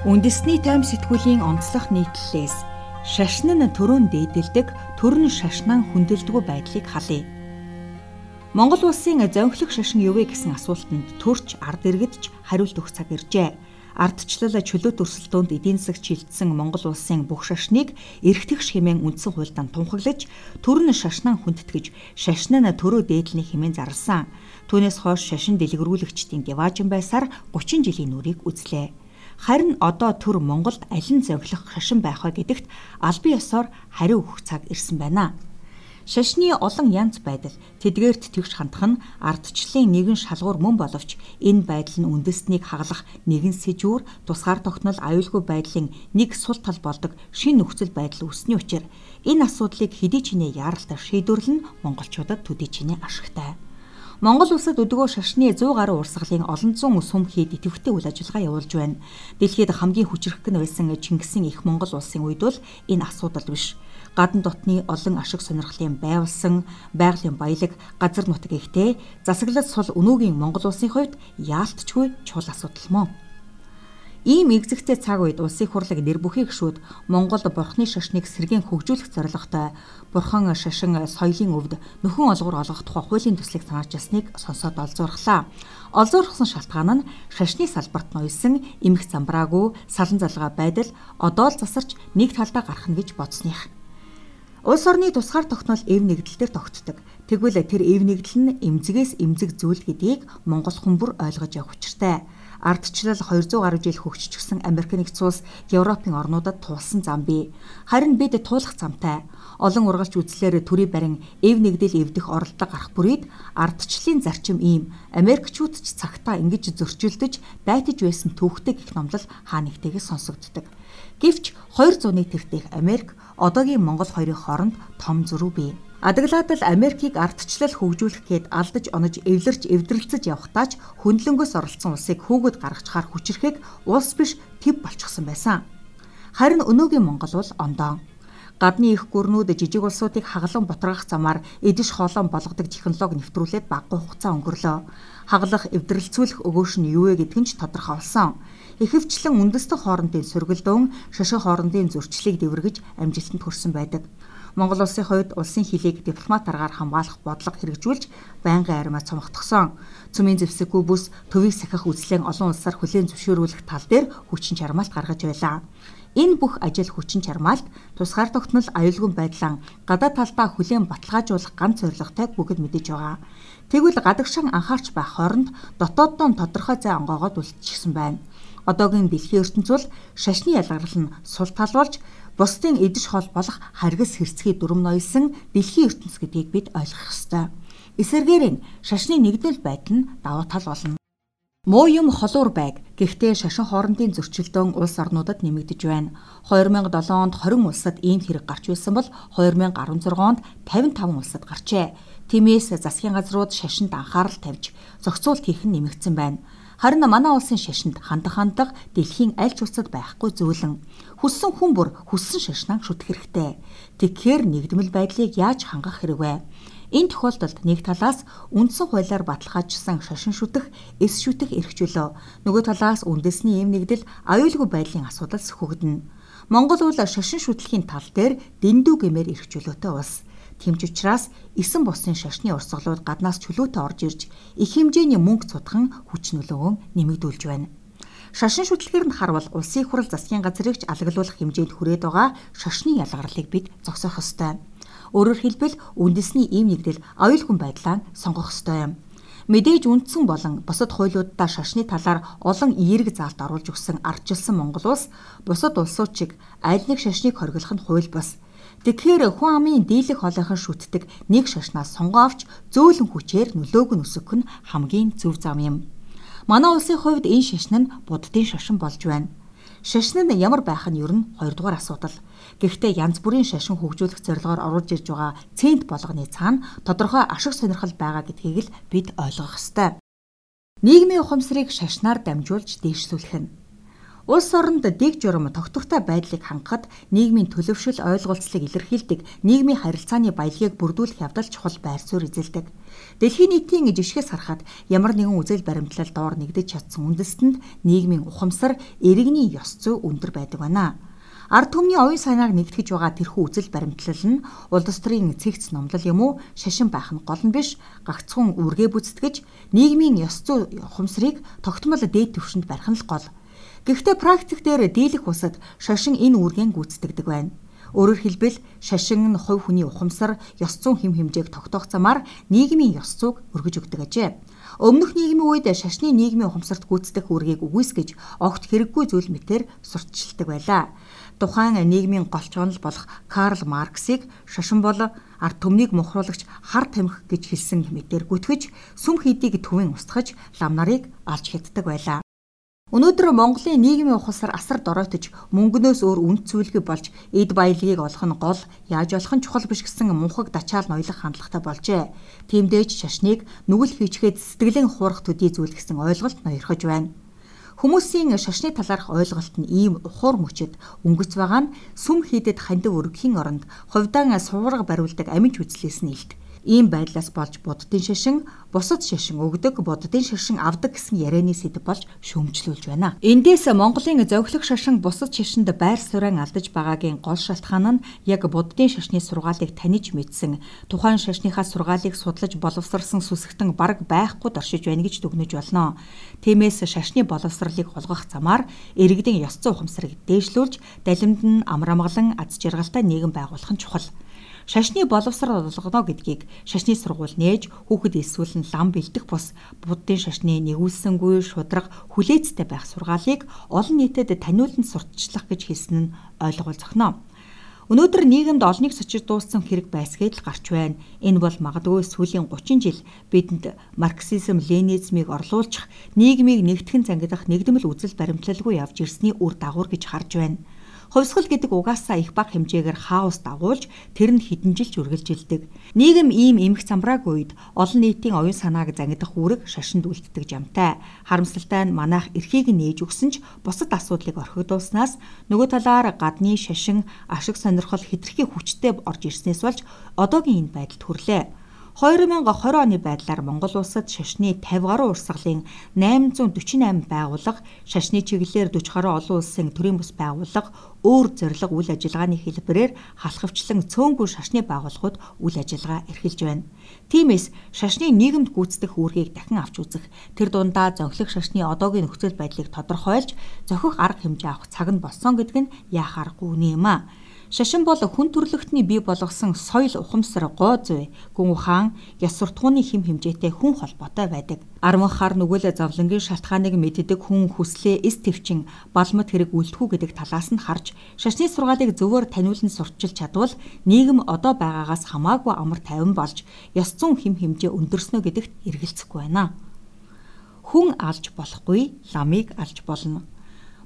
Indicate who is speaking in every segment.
Speaker 1: Үндэсний тайм сэтгүүлийн онцлог нийтлэлээс шашин нь төрөөн дээдэлдэг, төр нь шашнаа хүндэлдэггүй байдлыг халъя. Монгол улсын зөнхлөх шашин юу вэ гэсэн асуултанд төрч ард иргэдч хариулт өгөх цаг иржээ. Ардчлал чөлөөт өрсөлдөөнд эдийн засаг чилдсэн Монгол улсын бүх шашныг эргэтгш хэмээн үндсэн хуульдаа тунхаглаж, төр нь шашнаа хүндэтгэж, шашин нь төрөө дээдлний хэмээн зарласан. Түүнээс хойш шашин дэлгэрүүлэгчдийн деважин байсаар 30 жилийн нүрийг үзлээ. Харин одоо төр Монголд алин зовлох шашин байх вэ гэдэгт албан ёсоор хариу өгөх цаг ирсэн байна. Шашны олон янз байдал тэдгээрт тэгш хандах нь ардчлалын нэгэн шалгуур мөн боловч энэ байдал нь үндэснийг хаглах нэгэн сэжүүр тусгаар тогтнол аюулгүй байдлын нэг сул тал болдог шин нөхцөл байдал үүсний учраа энэ асуудлыг хэдий ч нэ яаралтай шийдвэрлэн монголчуудад төдий чинээ ашигтай. Монгол улсад өдгөө шашны 100 гаруй урсгалын олон зуун сүм хийд идэвхтэй үйл ажиллагаа явуулж байна. Дэлхийд хамгийн хүчрхэг нь байсан Чингисийн их Монгол улсын үед бол энэ асуудал биш. Гадна дотны олон ашиг сонирхлын байгуулсан байгалийн баялаг газар нутаг ихтэй засаглал сул өнөөгийн Монгол улсын хувьд яалтчгүй чухал асуудал мөн. Иймэгзэгтэй цаг үед улсын хурлыг нэр бүхий гişүүд Монгол бурхны шашныг сэргийн хөгжүүлэх зорилготой бурхан шашин соёлын өвд нөхөн олгор олгох тухай хуулийн төслийг санаарчилсныг сонсоод олзуурхлаа. Олзуурхсан шалтгаан нь шашны салбарт ноёлсон эмх замбраагүй салан залгаа байдал одоо л засарч нэг талдаа гарах нь гэж бодсных. Улс орны тусгаар тогтнол эв нэгдэлээр тогтдог. Тэгвэл тэр эв нэгдэл нь эмзэгээс эмзэг зүйл гэдгийг Монгол хүн бүр ойлгож явах учиртай ардчлал 200 гаруй жил хөгжчихсэн Америк нэгдсэн улс Европын орнуудад туулсан зам бий. Харин бид туулах замтай. Олон ургалч үзлээр төрий барин эв нэгдэл эвдэх оролдоо гарах бүрийд ардчлалын зарчим ийм Америкчууд ч цагтаа ингэж зөрчилдөж байтаж байсан төвхтэй гих номлол хаа нэгтэйгээс сонсогддог. Гэвч 200-ны тэртех Америк одоогийн Монгол хоёрын хооронд том зөрүү бий. Адаглаад л Америкийг ардчлал хөгжүүлэх гээд алдаж онож эвлэрч эвдрэлцэж явхдаач хөндлөнгөөс оролцсон улсыг хөөгд гаргачаар хүчрэхийг улс биш төв болчихсон байсан. Харин өнөөгийн Монгол бол ондоо. Гадны их гүрнүүд жижиг улсуудыг хаглан ботрогох замаар эдиш хоолон болгодог технологи нэвтрүүлээд баггүй хугацаа өнгөрлөө. Хаглах, эвдрэлцүүлэх өгөөш нь юу вэ гэдг нь ч тодорхой болсон. Ихэвчлэн үндэстэн хоорондын сөргөлдөөн шашин хоорондын зөрчлийг дэвэргэж амжилтанд хүрсэн байдаг. Монгол улсын хувьд улсын хөлийг дипломат аргаар хамгаалах бодлого хэрэгжүүлж байнгын аримаа цомгтгсон. Цөмийн зэвсэггүй бүс төвийг сахих үзлэн олон улсаар хүлээн зөвшөөрүүлэх тал дээр хүчин чармаалт гаргаж байлаа. Энэ бүх ажил хүчин чармаалт тусгаар тогтнол аюулгүй байдлаа гадаа талдаа хүлээн баталгаажуулах ганц зорилготой бүгд мэдэж байгаа. Тэгвэл гадагшин анхаарч байх хооронд дотооддоо тодорхой зай онгоогоод үлдчихсэн байна. Одоогийн дэлхийн ертөнцийн шашны ялгарл нь сул тал болж бусдын эдэж хол болох харгас хэрцгий дүрм ноёлсон дэлхийн ертөнц гэдгийг бид ойлгох ёстой. Эсвэргээр нь шашны нэгдэл байдал нь давуу тал болно. Муу юм холуур байг. Гэхдээ шашин хоорондын зөрчилдөөн улс орнуудад нэмэгдэж байна. 2007 онд 20 улсад ийм хэрэг гарч байсан бол 2016 онд 55 улсад гарчээ. Тиймээс засгийн газрууд шашинд анхаарал тавьж зохицуулт хийх нь нэмэгдсэн байна. Харин манай улсын шашинд хандах хандлага дэлхийн аль ч улсад байхгүй зөөлөн. Хүссэн хүн бүр хүссэн шашнаа шүтэх хэрэгтэй. Тэгэхээр нэгдмэл байдлыг яаж хангах хэрэг вэ? Энэ тохиолдолд нэг талаас үндсэн хуулиар баталгаажсан шашин шүтэх, эс шүтэх эрхчлөө. Нөгөө талаас үндэсний эм нэгдэл аюулгүй байдлын асуудал сөхөгдөнө. Монгол улс шашин шүтлэхийн тал дээр дэндүү гэмээр эрхчлөөтэй улс. Тэмч учраас эсэн бусын шашны урсгалууд гаднаас чөлөөтэй орж ирж их хэмжээний мөнгө цутхан хүч нөлөөгөө нэмэгдүүлж байна. Шашин шүтлгээр нь харвал улсын хурал засгийн газрыг ч алаглуулах хэмжээнд хүрээд байгаа шашны ялгарлыг бид зогсоох ёстой. Өөрөөр хэлбэл үндэсний ийм нэгдэл аюулгүй байдлаа сонгох ёстой юм. Мэдээж үндсэн болон бусад хуулиудаа шашны талаар олон эерэг заалт оруулж өгсөн ардчилсан Монгол улс бусад улсууд чиг аль нэг шашныг хориглох нь хууль бус. Тэгэхээр хүн амын дийлэх хоолойхон шүтдэг нэг шашнаас сонгоо авч зөөлөн хүчээр нөлөөг нь өсгөх нь хамгийн зөв зам юм. Манай улсын хувьд энэ шашин нь буддын шашин болж байна. Шашин нь ямар байх нь ер нь хоёрдугаар асуудал. Гэхдээ янз бүрийн шашин хөгжүүлэх зорилгоор оруулж ирж байгаа цент болгоны цаана тодорхой ашиг сонирхол байгаа гэдгийг л бид ойлгох ёстой. Нийгмийн ухамсарыг шашнаар дамжуулж дээшлүүлэх нь Улс оронд дэг журам тогтвортой байдлыг хангахад нийгмийн төлөвшил ойлголцлыг илэрхийлдэг нийгмийн харилцааны баялагийг бүрдүүлэх явдал чухал байр суурь эзэлдэг. Дэлхийн нийтийн жишгээс харахад ямар нэгэн үзэл баримтлал доор нэгдэж чадсан үндэстэнд нийгмийн ухамсар, иргэний ёс зүй өндөр байдаг байна. Ард түмний оюун санааг нэгтгэж байгаа тэрхүү үзэл баримтлал нь улс төрийн цэгц номлол юм уу шашин байх нь гол нь биш гагцхун үргээ бүцтгэж нийгмийн ёс зүй ухамсарыг тогтмол дээд түвшинд барих нь л гол. Гэхдээ практик дээр дийлэх усад шашин энэ үүргийн гүйцэтгэдэг байна. Өөрөөр хэлбэл шашин нь хувь хүний ухамсар, ёс зүйн хэм хэмжээг тогтоох замаар нийгмийн ёс зүйг өргөж өгдөг ажээ. Өмнөх нийгмийн үед шашны нийгмийн ухамсарт гүйцэтгэх үүргийг үгүйсгэж огт хэрэггүй зүйл мэтэр сурталчилдаг байлаа тухайн нийгмийн голч онол болох Карл Марксыг шашин бол ард түмнийг мухруулагч хар тамхи гэж хэлсэн мэдээр гүтгэж сүм хийдийг төвийн устгаж лам нарыг алж хятдаг байлаа. Өнөөдөр Монголын нийгмийн ухалсаар асар доройтож мөнгнөөс өөр үнд цэвэлгүй болж эд баялагийг олох нь гол яаж болох нь чухал биш гэсэн мунхаг дачаал ноёлох хандлагатай болжээ. Тиймдээч шашныг нүгэл хийчгээд сэтгэлийн хуурах төдий зүйл гэсэн ойлголт ноёрхож байна. Хүмүүсийн шашны талаарх ойлголт нь ийм ухуур мөчөд өнгөц байгаа нь сүм хийдэд хандив өргөхийн оронд хувьдаан сувраг бариулдаг аминч үзлээс нь илт. Ийм байдлаас болж буддын шашин бусад шашин өгдөг, буддын шашин авдаг гэсэн ярианы сэдв болж шөмжлүүлж байна. Эндээс Монголын зовлох шашин бусад шашинд байр суурин алдаж байгаагийн гол шалтгаан нь яг буддын шашны сургаалыг таниж мэдсэн, тухайн шашныхаа сургаалыг судлаж боловсрсан сүсгтэн бараг байхгүй доршиж байна гэж дүгнэж болно. Тиймээс шашны боловсролыг холгох замаар иргэдийн ёс зүйн ухамсарыг дээшлүүлж, далимд нь амрамгалан аз жаргалтай нийгэм байгуулах нь чухал. Шашны боловсрол олгоно гэдгийг шашны сургууль нээж хүүхэд эсвэл нь лам бэлдэх бус буддын шашны нэгүүлсэнгүй шудраг хүлээцтэй байх сургаалыг олон нийтэд таниулан сурталчлах гэж хэлсэн нь ойлгуул зохино. Өнөөдөр нийгэмд олныг сочиж дууссан хэрэг байсгээд л гарч байна. Энэ бол магадгүй сүүлийн 30 жил бидэнд марксизм, ленинизмыг орлуулчих, нийгмийг нэгтгэн зангидах нэгдмэл үзэл баримтлалгүй явж ирсний үр дагавар гэж харж байна. Хувьсгал гэдэг угаасаа их бага хэмжээгээр хаос дагуулж тэр нь хэдэн жил үргэлжилдэг. Нийгэм ийм эмх замбрааг үед олон нийтийн оюун санааг зангидах үүрэг шашинд үлддэг жамтай. Харамсалтай нь манайх эрхийг нээж өгсөн ч бусад асуудлыг орхигдуулснаас нөгөө талаар гадны шашин ашиг сонирхол хэтэрхий хүчтэй орж ирснээс болж одоогийн энэ байдалд хүрлээ. 2020 оны байдлаар Монгол улсад шашны 50 гаруй урсгалын 848 байгууллага, шашны чиглэлээр 40 гаруй олон улсын төрийн бус байгууллага, өөр зорилго үйл ажиллагааны хэлбэрээр халахвчлан цөөнгүй шашны байгууллагууд үйл ажиллагаа эрхэлж байна. Тиймээс шашны нийгэмд гүйцэтгэх үүргийг дахин авч үзэх, тэр дундаа зөнхлөх шашны одоогийн нөхцөл байдлыг тодорхойлж зохих арга хэмжээ авах цаг нь болсон гэдэг нь яах аргагүй юм аа. Шашин бол хүн төрлөختний бий болгосон соёл ухамсар гоо зүй, гүн ухаан, ёс суртахууны хэм хэмжээтэй хүн холбоотой байдаг. Арман хар нүгэл зовлонгийн шалтгааныг мэддэг хүн хүслээ эс төвчин балмад хэрэг үлдэхүү гэдэг талаас нь харж шашны сургаалыг зөвөр таниулан сурчилж чадвал нийгэм одоо байгаагаас хамаагүй амар тайван болж ёс зүйн хэм хэмжээ өндөрснө гэдэгт эргэлзэхгүй байна. Хүн алж болохгүй, ламыг алж болно.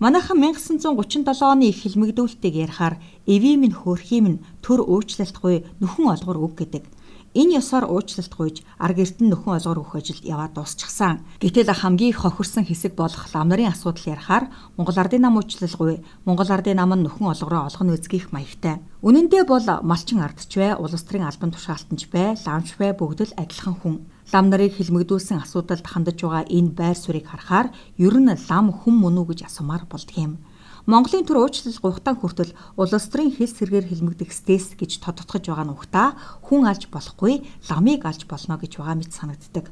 Speaker 1: Манайхан 1937 оны их хэлмэгдүүлэлтийг ярихаар эвийн минь хөөрхийн минь төр уучлалтгүй нөхөн олгор өг гэдэг. Энэ ёсоор уучлалт гуйж арг эрдэн нөхөн олгор өгөх ажил яваад дуусчихсан. Гэтэл хамгийн их хохирсон хэсэг болох лам нарын асуудал ярихаар Монгол Ардын нам уучлалгүй, Монгол Ардын нам нь нөхөн олгороо олгоно үзгийх маягтай. Үнэн дээр бол малчин ардч бай, улс төрийн албан тушаалтанч бай, ламч бай бүгд л адилхан хүн лам нарыг хилмигдүүлсэн асуудалд хандаж байгаа энэ байр суурийг харахаар ер нь лам хүм мөн үү гэж асуумаар болдгийм. Монголын төр уучлал гуйхтан хүртэл улс төрийн хэл сэргээр хилмигдэх стэс гэж тодтогч байгаа нь ухта хүн алж болохгүй ламыг алж болно гэж байгаа мэт санагддаг.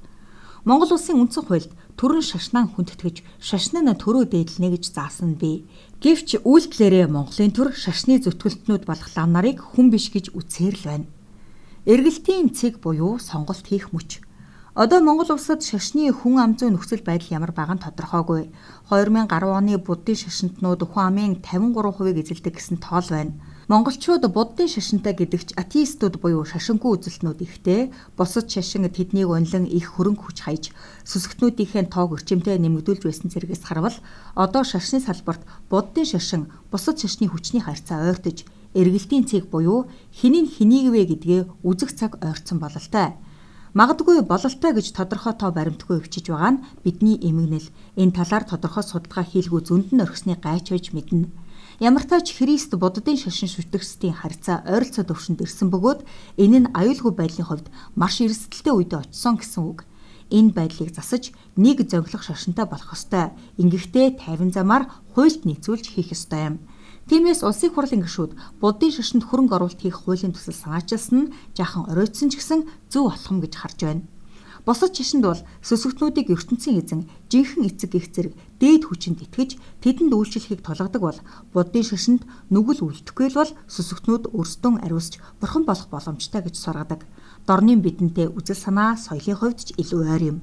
Speaker 1: Монгол улсын үндсэн хуульд төрөн шашнаан хүндэтгэж шашны нь төрөө дээдлэнэ гэж заасан бэ. Гэвч үйлдэлээрээ Монголын төр шашны зүтгэлтнүүд болох лам нарыг хүн биш гэж үзээр л байна. Эргэлтийн цэг буюу сонголт хийх мөч Одоо Монгол улсад шашны хүн ам зүйн нөхцөл байдал ямар байгаа нь тодорхойгүй. 2010 оны буддын шашинтнууд хүн амын 53%-ийг эзэлдэг гэсэн тоол байна. Монголчууд буддын шашинтай гэдэгч атеистууд буюу шашингүй үзэлтнүүд ихтэй, бусад шашин тэднийг унлан их хөрөнгө хүч хаяж, сүсгтнүүдийнхээ тоог өрчимтэй нэмэгдүүлж байсан зэрэгс харвал одоо шашны салбарт буддын шашин бусад шашны хүчний харьцаа ойртож, эргэлтийн цэг буюу хинийн хэнийг вэ гэдгээ үзэх цаг ойрцсон бололтой. Магадгүй бололтой гэж тодорхой тоо баримтгүй өвчиж байгаа нь бидний эмгэнэл. Энэ талаар тодорхой судалгаа хийлгүү зөнд нь орхисны гайч байж мэднэ. Ямар тач Христ буддын шашин шүтгсдийн харьцаа ойролцоо төвшөнд ирсэн бөгөөд энэ нь аюулгүй байдлын хувьд маш эрсдэлтэй үедээ очсон гэсэн үг. Энэ байдлыг засаж нэг зөнгөлөх шашинтай болох ёстой. Ингэхдээ тайван замаар хуульд нийцүүлж хийх ёстой юм. Тиймээс улсын хурлын гишүүд буддын шашинд хөрөнгө оруулалт хийх хуулийн төсөл санаачилсан нь жаахан оройтсон ч гэсэн зөв болох юм гэж харж байна. Босод шашинд бол сөсгтнүүдийг ертөнцийн эзэн жинхэнэ эцэг гих зэрэг дээд хүчинд итгэж тэдэнд үйлчлэхийг тулгадаг бол буддын шашинд нүгэл үлдэхгүй л бол сөсгтнүүд өрстөн ариусч бурхан болох боломжтой гэж сургадаг. Дорны бидэнтэй үзэл санаа соёлын хувьд ч илүү ойр юм.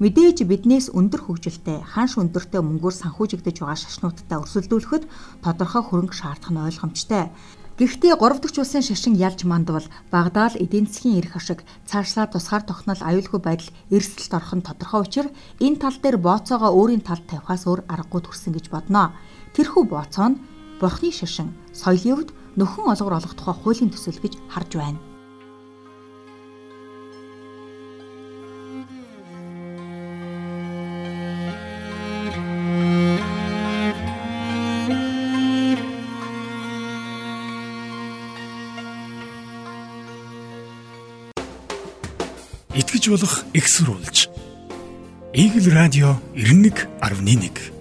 Speaker 1: Мэдээж биднээс өндөр хөгжилтэй ханш өндөртэй мөнгөөр санхүүжигдэж байгаа шашнуудтай өрсөлдүүлэхэд тодорхой хөрөнгө шаардах нь ойлгомжтой. Гэхдээ 3 дахь улсын шашин ялж мандвал Багдад эдийн засгийн эрх ашиг цаашлаа тусгаар тогтнол аюулгүй байдал эрсдэлд орох нь тодорхой учраас энэ тал дээр бооцоогоо өөрийн талд тавихаас өөр аргагүй төрсөн гэж бодноо. Тэрхүү бооцоо нь бурхны шашин соёлын хувьд нөхөн олгор олох тухай хуулийн төсөл гэж харж байна.
Speaker 2: Итгэж болох экссурулж. Игэл радио 91.1